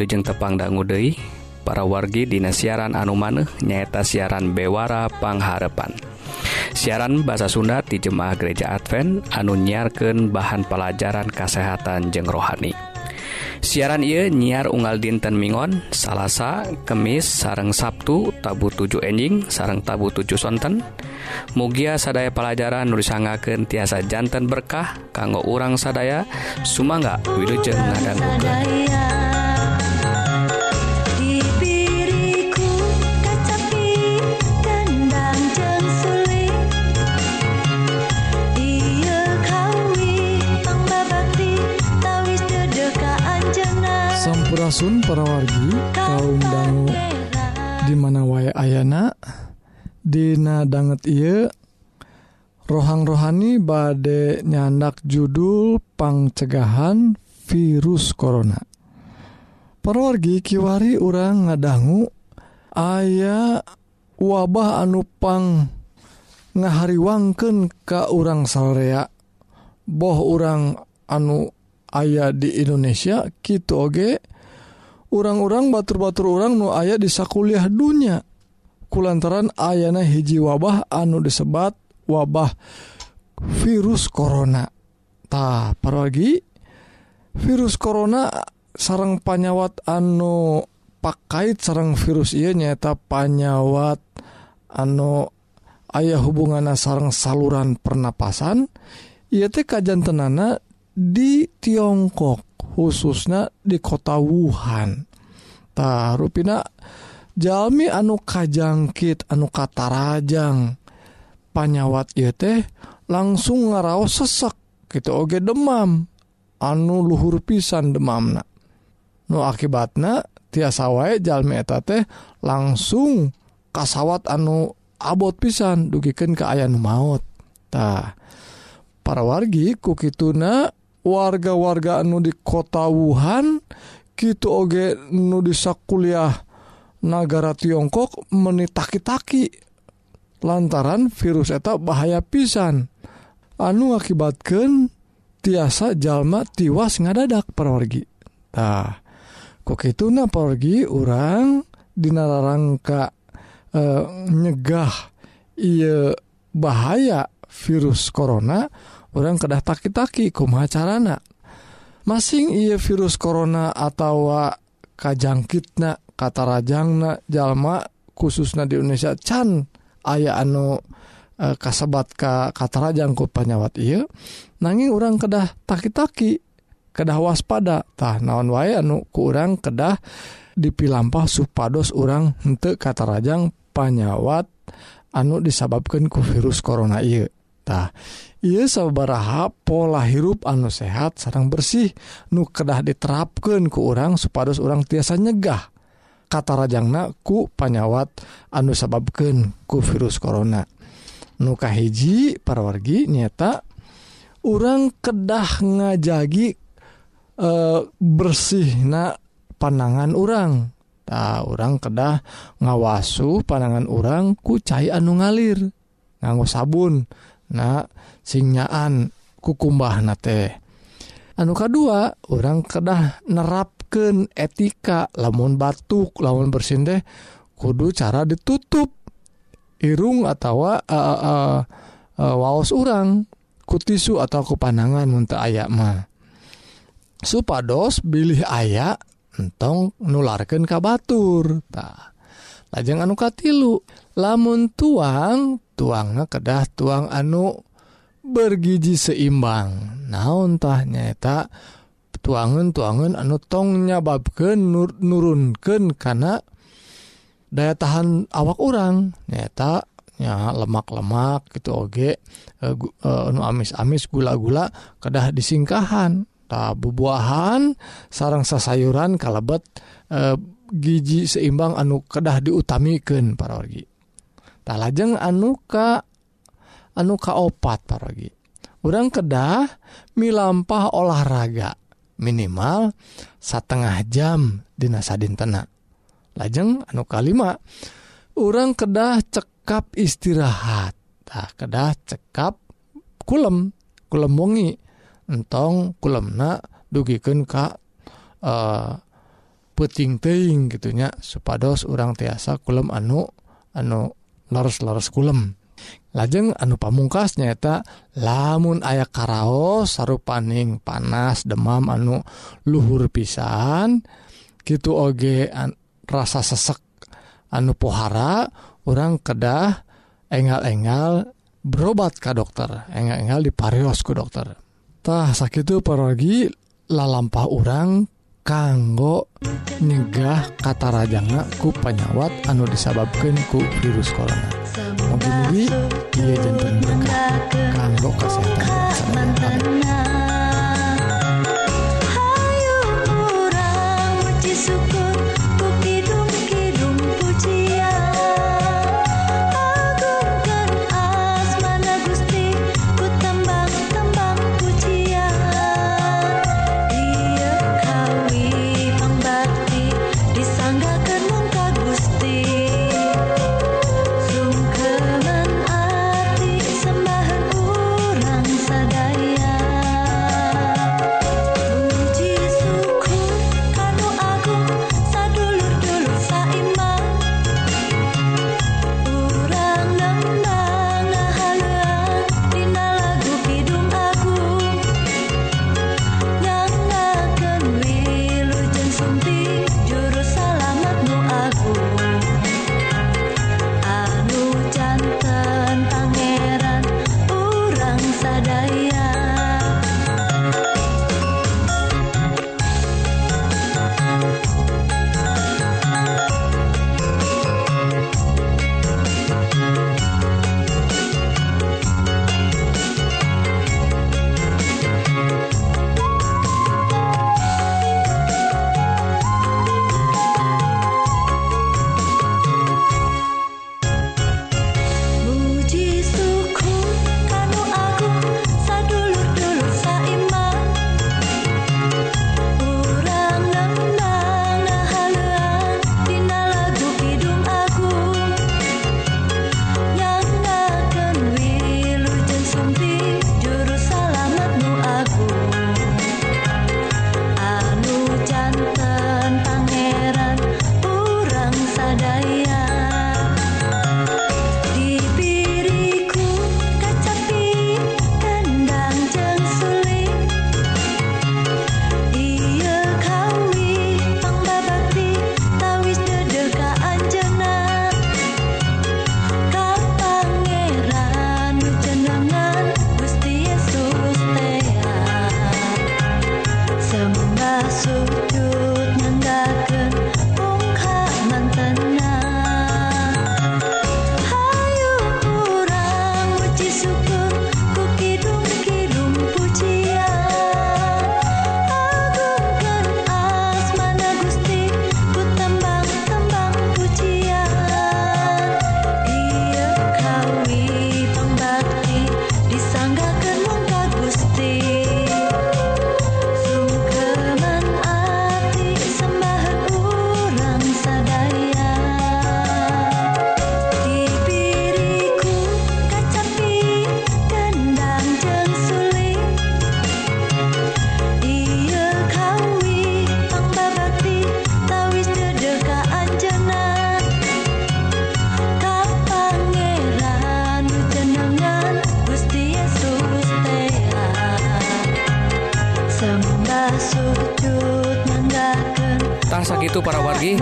Wilujeng Tepang Dangu Dei para wargi Dina siaran anu maneh nyaeta siaran Bewara Pangharepan siaran bahasa Sunda di Jemaah Gereja Advent anu nyiarkan bahan pelajaran kesehatan jeng rohani. Siaran ia nyiar unggal dinten Mingon Salasa Kemis sareng Sabtu tabu 7 enjing sareng tabu 7 sonten. Mugia sadaya pelajaran nulisangaken tiasa jantan berkah kanggo urang sadaya Sumangga Wilujeng ngadangukeun Sun parawargi kaum dangu dimana wae ayana. Dina banget ieu rohang rohani bade nyandak judul pangcegahan virus corona. Perwargi Kiwari orang ngadanggu aya wabah anupang ngahariwangkeun ke urang Korea boh orang anu ayah di Indonesia gitu oge orang-orang batur-batur orang nu aya disa kuliah dunya. Kulantaran ayana hiji wabah anu disebat wabah virus corona. Ta paragi virus corona sarang panyawat anu pakaiit sarang virus ia nyata panyawat anu ayah hubungan sarang saluran pernapasan. Ia teh kajjantenana di Tiongkok khususnya di kota Wuhan. Ruina Jami anu kajangkit anu katarajang. Panyawat y teh langsung ngaraos sesek gitu oge demam. Anu luhur pisan demamna. Nu akibatnya tiasa wae jalmieta teh langsung kasawat anu abot pisan dugiken ke ayam maut. Tah para wargi kukiuna warga-warga anu di kota Wuhan gitu Oge nu bisa kuliah negara Tiongkok menitaki-taki lantaran virus eta bahaya pisan. Anu akibatkan tiasa jalma tiwas ngadadak perorgi nah kok itu na pergi orang dinararangka e, nyegah iya bahaya virus corona orang kedah taki-taki kumaha carana? Masing ia virus corona atau kajangkitna kata rajangna jalma khususnya di Indonesia can aya anu e, kasebat ka kata rajang ku panyawat iya nanging orang kedah taki-taki kedah waspada tah naon wae anu ku urang kedah dipilampah supados orang henteu kata rajang panyawat anu disababkan ku virus corona iya Tah ia sabaraha pola hirup anu sehat sarang bersih nu kedah diterapkan ke orang supados orang tiasa nyegah. Kata rajangna ku panyawat anu sababken ku virus corona. Nuka hiji parawargi nyata orang kedah ngajagi eh, e, bersih na panangan orang Nah, orang kedah ngawasu panangan orang ku cair anu ngalir nganggo sabun. nah sinyaan kukumbah na teh. Anu kedua orang kedah nerapkan etika lamun batuk lawan bersin deh kudu cara ditutup. Irung atau uh, uh, uh, waos orang kutisu atau kepanangan untuk ayak mah. Supados bilih ayak entong nularkan kabatur tah lajeng anu katilu. lamun tuang tuangnya kedah tuang anu bergiji seimbang. Naontahnyata tuangan tuangan anu tong babken nur nurunken karena daya tahan awak orang nyata ya lemak-lemak gitu oge e, e, anu uh, amis-amis gula-gula kedah disingkahan. Nah, bubuahan sarang sasayuran kalebet e, gigi seimbang anu kedah diutamikan para wargi. tak lajeng anuka anu kaopat paragi orang kedah milampah olahraga minimal setengah jam dinasa dintena lajeng anu kalima orang kedah cekap istirahat. Tak kedah cekap kulem kulem wengi. Entong kulemna dugikan ka eh, uh, puting teing gitunya supados orang tiasa kulem anu anu leres-leres kulem. Lajeng anu pamungkas nyata lamun aya karaos sarupaning panas demam anu luhur pisan gitu oge an, rasa sesek anu pohara orang kedah engal-engal berobat ke dokter engal-engal di parios ku dokter. Tah sakit parogi lalampah orang kanggo nyegah katarajanga ku penyawat anu disababkan ku virus corona. Mugi-mugi dia jantung berkah kanggo kesehatan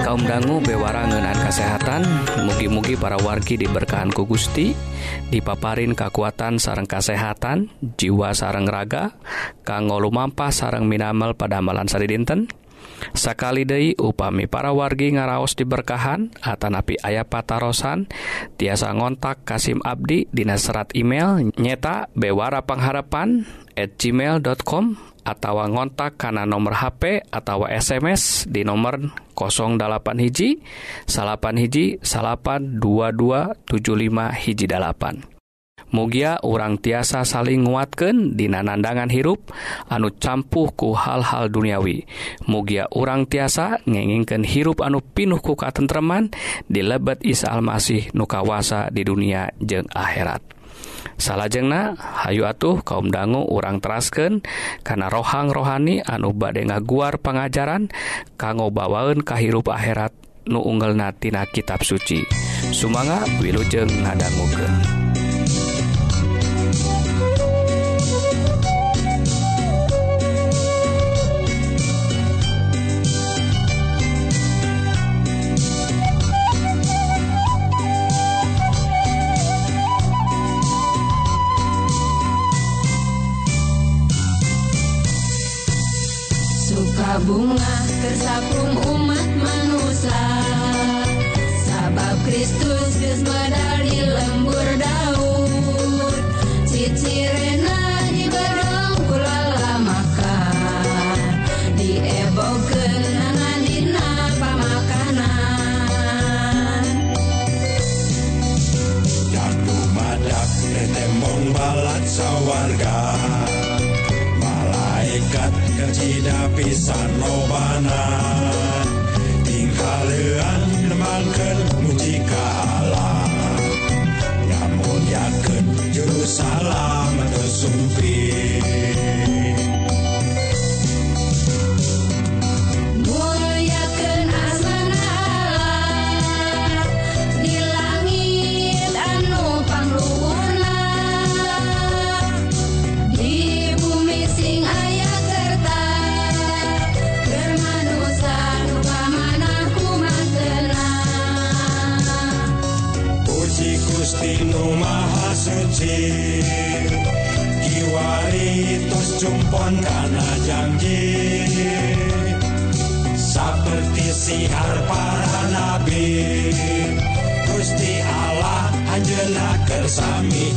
kaum dangu bewaranganan kesehatan mugi-mugi para wargi diberkahan ku Gusti dipaparin kekuatan sarang kesehatan jiwa sarang raga kanggo lumampa sarang minamal pada amalan sari dinten. Sakali Dei upami para wargi ngaraos diberkahan Atanapi ayah patarosan tiasa ngontak Kasim Abdi Dina serat email nyeta Bewara Pengharapan at gmail.com atawa ngontak karena nomor HP atau SMS di nomor 08 hiji salapan hiji salapan 2275 hiji dalapan. Mugia urang tiasa saling nguatkan di nanandangan hirup anu campuh ku hal-hal duniawi. Mugia urang tiasa ngengingken hirup anu pinuh ku katentreman di lebet Isa Almasih nukawasa di dunia jeng akhirat. salahjengna Hayu atuh kaum dangu urang terasken karena rohang rohani anu bade ngaguar pengajaran kanggo bawaun kahirup akhirat nu unggelnatina kitab suci Sumanga wilujeng ngadangguken. bunga tersakum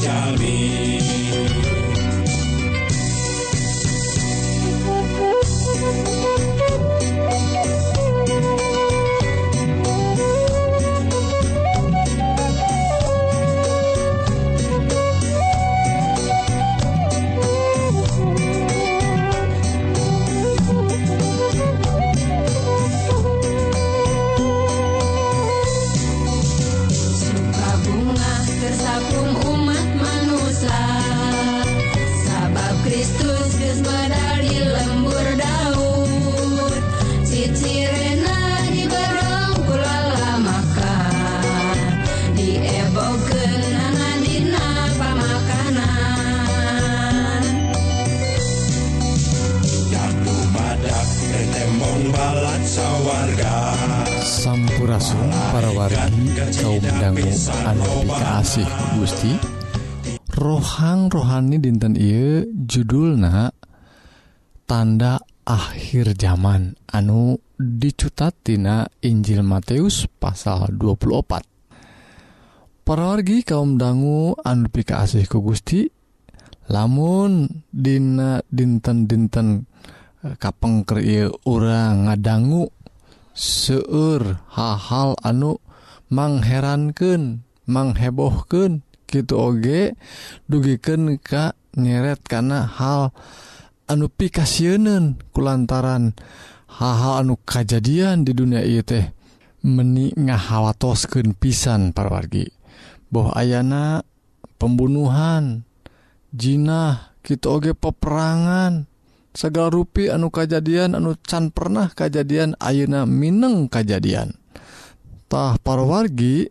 Supa bunga tersapu. kasih Gusti. Rohang rohani dinten I judulna tanda akhir zaman. Anu dicutatina Injil Matius pasal 24 perorgi kaum dangu anu asih ku Gusti lamun Dina dinten-dinten e, kapengker urang ngadanggu seueur hal-hal anu mangherankeun menghebohkan gitu oge dugiken Ka nyeret karena hal anu pikasiunan kulantaran hal-hal anu kejadian di dunia ieu teh. Meni ngahawatosken pisan parwargi. Boh ayana pembunuhan Jinah gitu oge peperangan segala rupi anu kejadian anu can pernah kejadian Ayeuna Mineng kejadiantah parwargi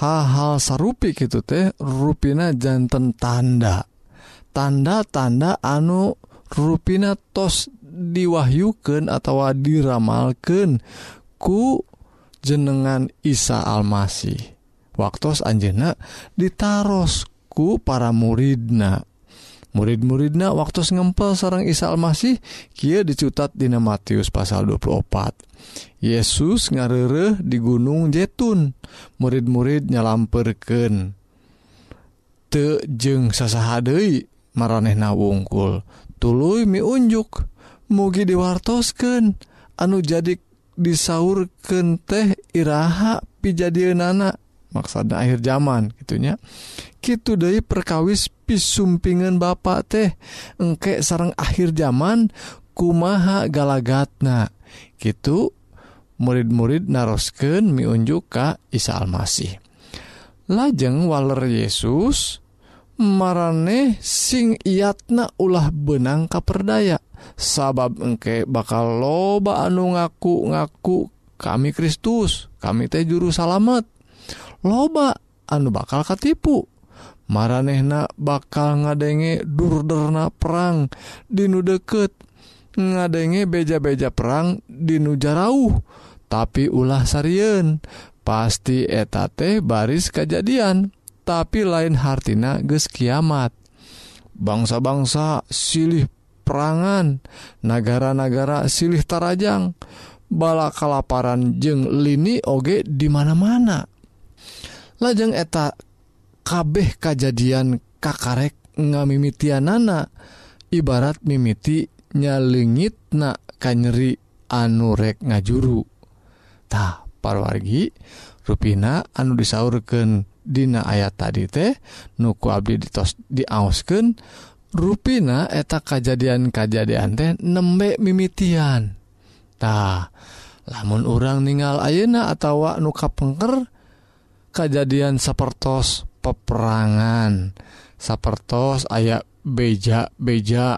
hal-hal sarupi gitu teh ruina jantan tanda. Tanda-tanda anu ruina tos diwahyukan atau diramalkan ku jenengan Isa Almasih. Waktu Anjena ditaros ku para muridna. murid-muridnya waktu ngempel seorang Isa Almasih Kia dicutat Dina Matius pasal 24 Yesus ngarere di Gunung Jetun murid-murid nyalamperken tejeng sasahai maranehna wungkul. Tulu miunjuk mugi diwartosken anu jadi disaurken teh Iha pijadian anak maksada akhir zaman gitunya gitu Dei perkawis pisumpingan Bapak teh. Engkek sarang akhir zaman kumaha galagatna. Gitu murid-murid narosken miunjuk ka Isa Almasih. Lajeng waler Yesus marane sing iatna ulah benang kaperdaya. Sabab engke bakal loba anu ngaku ngaku kami Kristus kami teh juru salamet. loba anu bakal katipu. Maranehna bakal ngadenge durderna perang dinu deket ngadenge beja-beja perang dinu jarauh. Tapi ulah sarien pasti eta teh baris kejadian tapi lain hartina ges kiamat. Bangsa-bangsa silih perangan negara-negara silih Tarajang bala kalaparan jeng lini oge di mana-mana. lajeng eta kabeh kejadian kakarek ngamimitian nana ibarat mimiti nyalingit na kanyeri anurek ngajurutah parwargi ruina anu disaurken Dina ayat tadi teh nuku Abdi ditos diausken ruina eta kejadian-kajadian teh nembek mimitiantah lamun orang ningal ayeuna atau nuka pengker kejadian sapertos peperangan. Sapertos aya beja-beja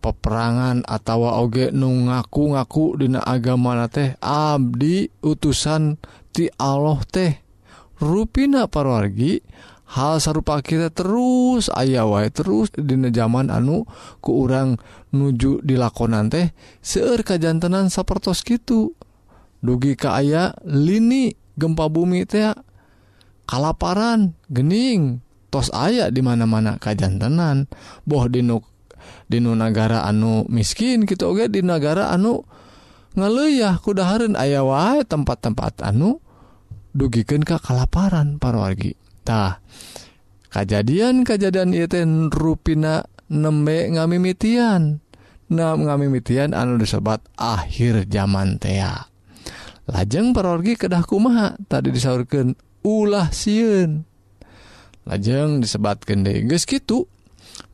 peperangan atau oge nu ngaku-ngaku dina agama teh Abdi utusan ti Allah teh. Ruina parwargi hal sarupa kita terus aya wae terus dina zaman anu ku urang nuju dilakonan teh seueur kajantenan sapertos gitu dugi ka aya lini gempa bumi teh kalaparan gening. Tos aya di mana-mana kajjantenan boh dinuk Dinu negara anu miskin gitu oke di negara anu ngeluyah kudaharan aya wae tempat-tempat anu dugiken ke kalaparan parwargitah kejadian-kejadian Iten ruina nembe ngamimitian. Nah ngamimitian anu disebat akhir zaman tea. Lajeng parorgi kedah kumaha? Tadi disaurkan ulah siun lajeng disebatkan deh guys gitu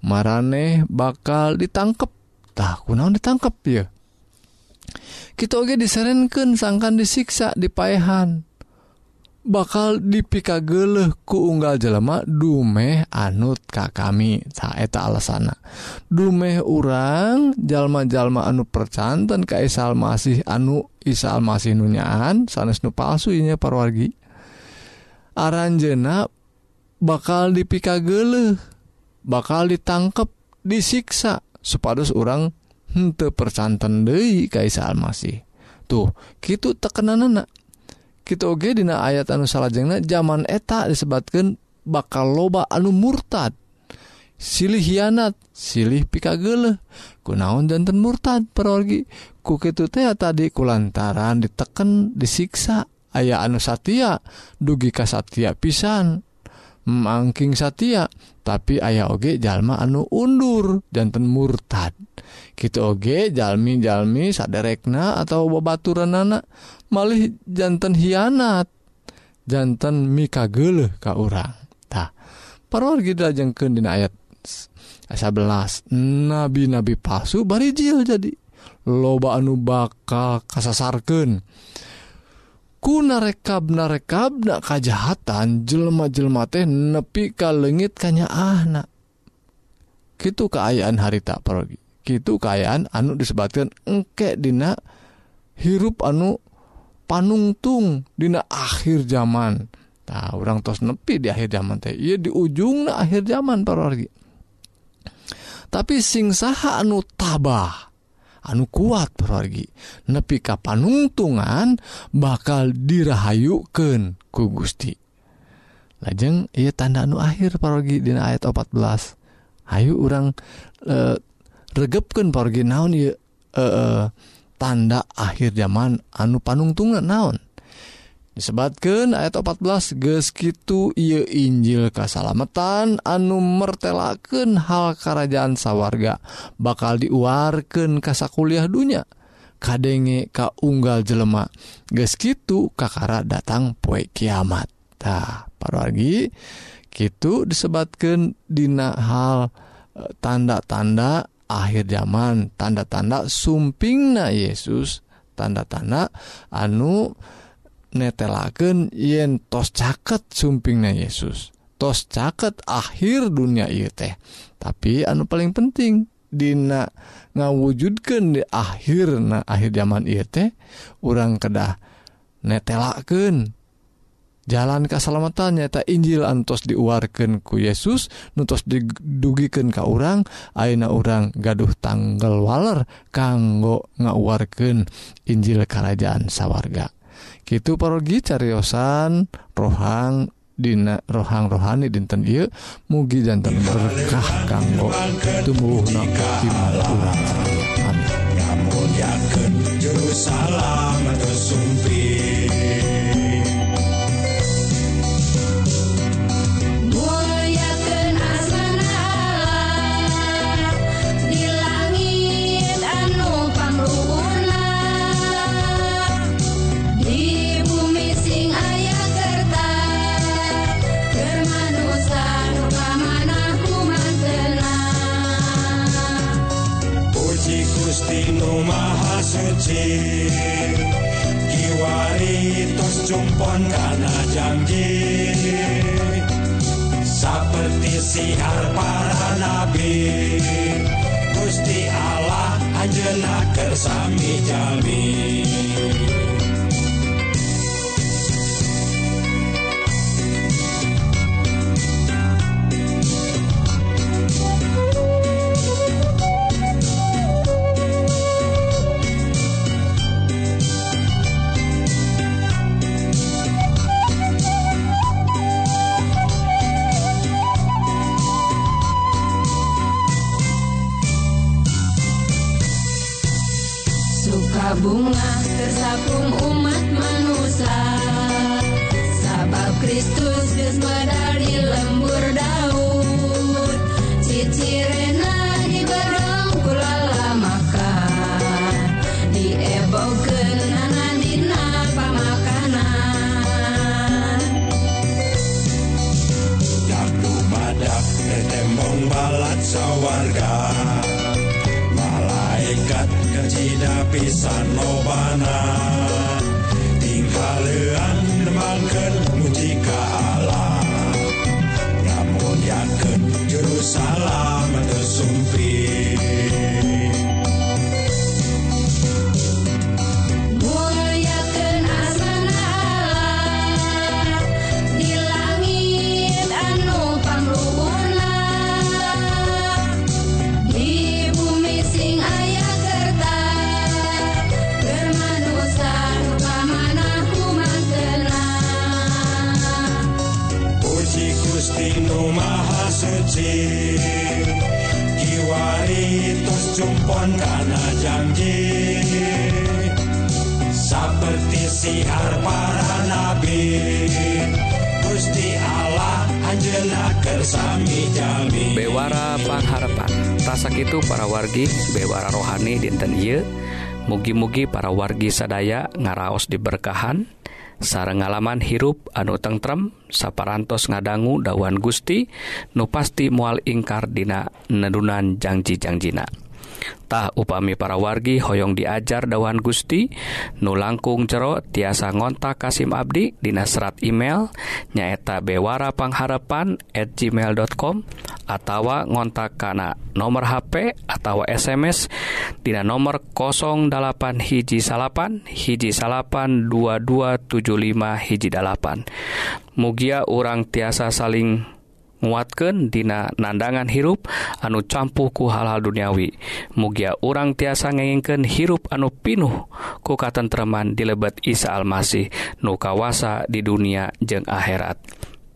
mareh bakal ditangkaptah kunaon ditangkap ya kita oge diserenkan sangkan disiksa dipaehan. Bakal dipika geleh ku unggal jelema dumeh anut ka kami. Saeta alasana. Dumeh urang jalma-jalma anu percanten kaisal masih anu isal masih nunyaan sanes nu palsunya parwargi. aranjena bakal dipika gele bakal ditangkap disiksa supados orang hente percanten Dei Kaisa Almasih. Tuh gitu tekenan anak kita oge dina ayat anu salahjengna zaman eta disebabkan bakal loba anu murtad silih hianat silih pika gele kunaon jantan murtad perorgi. Ku kitu teh tadi kulantaran diteken disiksa. aya anu Satya dugi ka Satya pisan. Mangking Satya tapi ayah oge jalma anu undur jantan murtad. Gitu oge jalmi-jalmi saderekna atau babaturan anak malih jantan hianat. Jantan mika gele ka urang. Tah paror kita dina ayat 11 nabi-nabi palsu barijil jadi loba anu bakal kasasarkeun. kuna rekab na rekab na kajahatan jelma-jelma teh nepi ka legit kanyaahna. Gitu keayaan harita parogi. Gitu keayaan anu disebabkan engke dina hirup anu panungtung dina akhir zaman. Nah orang tos nepi di akhir zaman teh. Iya di ujung na akhir zaman parogi. Tapi sing saha anu tabah anu kuat pergi nepi ka panungtungan bakal dirahayuken ku Gusti. Lajeng ia tanda anu akhir pergi dina ayat 14 Ayu orang e, regepken pergi naon e, e, tanda akhir zaman anu panungtungan naon? disebatkan ayat 14 geskitu ia Injil Kasalamatan anu mertelaken hal kerajaan sawwarga bakal diuarkan kasa kuliah dunya. Kadenge ka unggal jelema geskitu kakara datang poe kiamat. Tah paragi gitu disebatkan dina hal e, tanda-tanda akhir zaman tanda-tanda sumpingna Yesus tanda-tanda anu yang netelaken yen tos caket sumpingnya Yesus. Tos caket akhir dunia ieu teh. Tapi anu paling penting Dina ngawujudkan di akhir nah akhir zaman ieu teh orang kedah netelaken jalan keselamatan nyata Injil antos diuarkan ku Yesus nutos didugikan ke orang Aina orang gaduh tanggal waler kanggo ngauarkan Injil kerajaan sawarga. gitu pergi cariyosan rohang Dina rohang rohani dinten I mugi jantan berkah kanggo tumbuh naka iman urang Amin. Kamu yakin juru salamet mugi-mugi para wargi sadaya ngaraos diberkahan. Sareng ngalaman hirup anu tentrem saparantos ngadanggu dawan Gusti nu pasti mual ingkar dina nedunan janji-jangjina tah upami para wargi hoyong diajar dawan Gusti nu langkung cero tiasa ngontak Kasim Abdi Dina serat email nyaeta bewara pangharepan at gmail.com atau ngontak kana nomor HP atau SMS Dina nomor 08 hiji salapan hiji salapan 2275 hiji dalapan. Mugia orang tiasa saling nguatkeun Dina nandangan hirup anu campuhku hal-hal duniawi. Mugia orang tiasa ngengken hirup anu pinuh ku katentreman di lebet Isa Almasih nu kawasa di dunia jeung akhirat.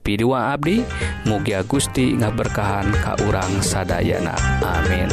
Pidua Abdi mugia Gusti ngaberkahan ka urang sadayana. Amin.